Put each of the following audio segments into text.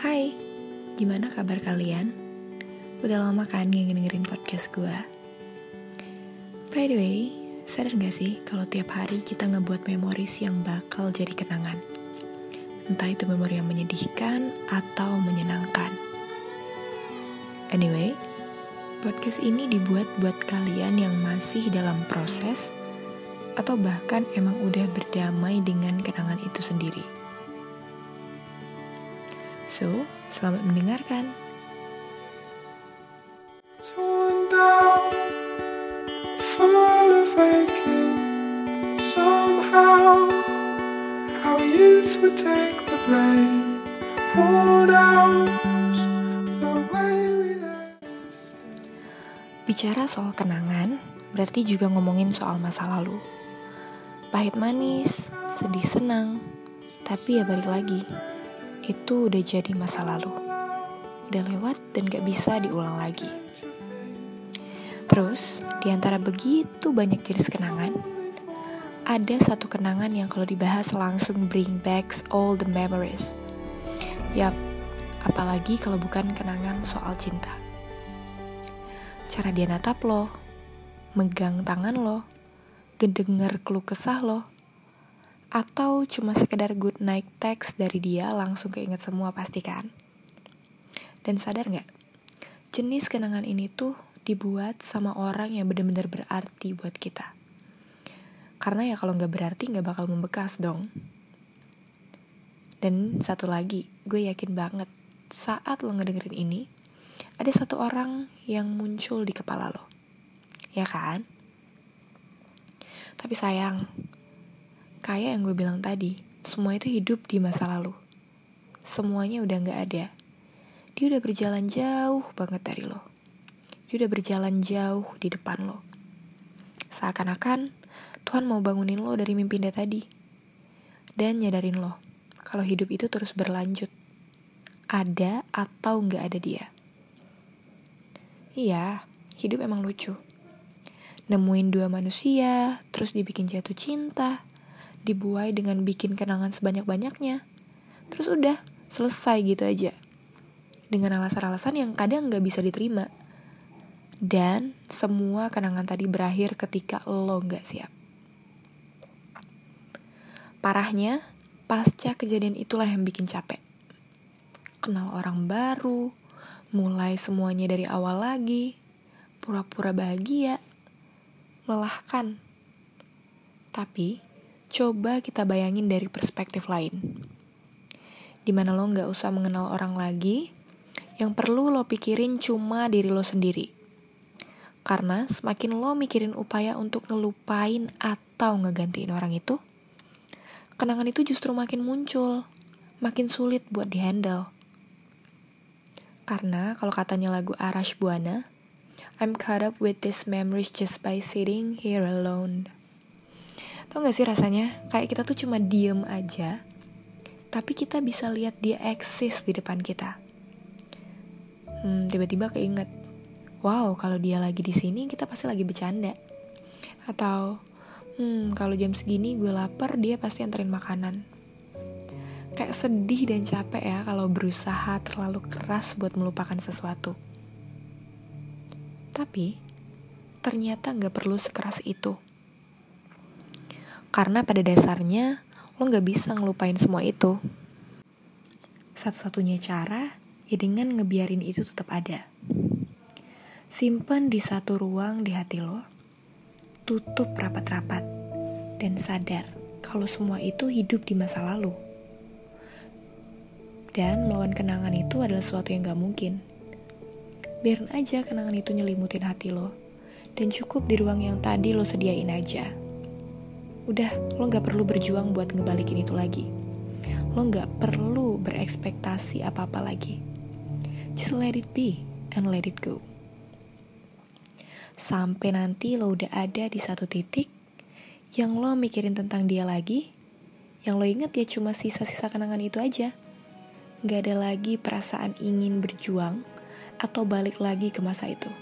Hai, gimana kabar kalian? Udah lama kan yang dengerin podcast gue? By the way, sadar gak sih kalau tiap hari kita ngebuat memoris yang bakal jadi kenangan? Entah itu memori yang menyedihkan atau menyenangkan. Anyway, podcast ini dibuat buat kalian yang masih dalam proses atau bahkan emang udah berdamai dengan kenangan itu sendiri. So, selamat mendengarkan. Somehow, our youth would take the blame. Worn out. Bicara soal kenangan, berarti juga ngomongin soal masa lalu. Pahit manis, sedih senang, tapi ya balik lagi. Itu udah jadi masa lalu. Udah lewat dan gak bisa diulang lagi. Terus, di antara begitu banyak jenis kenangan, ada satu kenangan yang kalau dibahas langsung bring back all the memories. Yap, apalagi kalau bukan kenangan soal cinta. Cara dia natap lo, megang tangan lo, gedenger keluh kesah lo, atau cuma sekedar good night text dari dia langsung keinget semua pasti kan? Dan sadar nggak? Jenis kenangan ini tuh dibuat sama orang yang bener-bener berarti buat kita. Karena ya kalau nggak berarti nggak bakal membekas dong. Dan satu lagi, gue yakin banget saat lo ngedengerin ini, ada satu orang yang muncul di kepala lo. Ya kan? Tapi sayang, kayak yang gue bilang tadi, semua itu hidup di masa lalu. Semuanya udah gak ada. Dia udah berjalan jauh banget dari lo. Dia udah berjalan jauh di depan lo. Seakan-akan Tuhan mau bangunin lo dari mimpi indah tadi. Dan nyadarin lo, kalau hidup itu terus berlanjut. Ada atau gak ada dia. Iya, hidup emang lucu. Nemuin dua manusia, terus dibikin jatuh cinta, dibuai dengan bikin kenangan sebanyak-banyaknya. Terus udah, selesai gitu aja. Dengan alasan-alasan yang kadang gak bisa diterima. Dan semua kenangan tadi berakhir ketika lo gak siap. Parahnya, pasca kejadian itulah yang bikin capek. Kenal orang baru, mulai semuanya dari awal lagi, pura-pura bahagia, melelahkan. Tapi, coba kita bayangin dari perspektif lain. Di mana lo nggak usah mengenal orang lagi, yang perlu lo pikirin cuma diri lo sendiri. Karena semakin lo mikirin upaya untuk ngelupain atau ngegantiin orang itu, kenangan itu justru makin muncul, makin sulit buat dihandle. Karena kalau katanya lagu Arash Buana, I'm caught up with these memories just by sitting here alone. Tau gak sih rasanya? Kayak kita tuh cuma diem aja, tapi kita bisa lihat dia eksis di depan kita. Hmm, tiba-tiba keinget, wow kalau dia lagi di sini kita pasti lagi bercanda. Atau, hmm kalau jam segini gue lapar dia pasti anterin makanan. Kayak sedih dan capek ya kalau berusaha terlalu keras buat melupakan sesuatu. Tapi, ternyata gak perlu sekeras itu. Karena pada dasarnya, lo gak bisa ngelupain semua itu. Satu-satunya cara, ya dengan ngebiarin itu tetap ada. Simpan di satu ruang di hati lo, tutup rapat-rapat, dan sadar kalau semua itu hidup di masa lalu. Dan melawan kenangan itu adalah sesuatu yang gak mungkin. Biarin aja kenangan itu nyelimutin hati lo. Dan cukup di ruang yang tadi lo sediain aja. Udah, lo gak perlu berjuang buat ngebalikin itu lagi. Lo gak perlu berekspektasi apa-apa lagi. Just let it be and let it go. Sampai nanti lo udah ada di satu titik yang lo mikirin tentang dia lagi, yang lo inget ya cuma sisa-sisa kenangan itu aja. Gak ada lagi perasaan ingin berjuang atau balik lagi ke masa itu.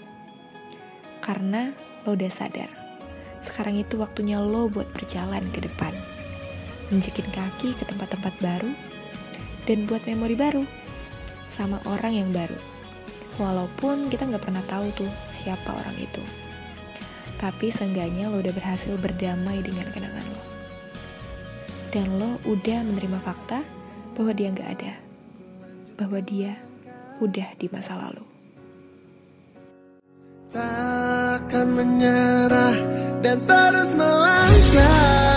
Karena lo udah sadar, sekarang itu waktunya lo buat berjalan ke depan. Menjekin kaki ke tempat-tempat baru, dan buat memori baru. sama orang yang baru. Walaupun kita nggak pernah tahu tuh siapa orang itu. Tapi seenggaknya lo udah berhasil berdamai dengan kenangan lo. Dan lo udah menerima fakta bahwa dia nggak ada. Bahwa dia udah di masa lalu. Takkan menyerah dan terus melangkah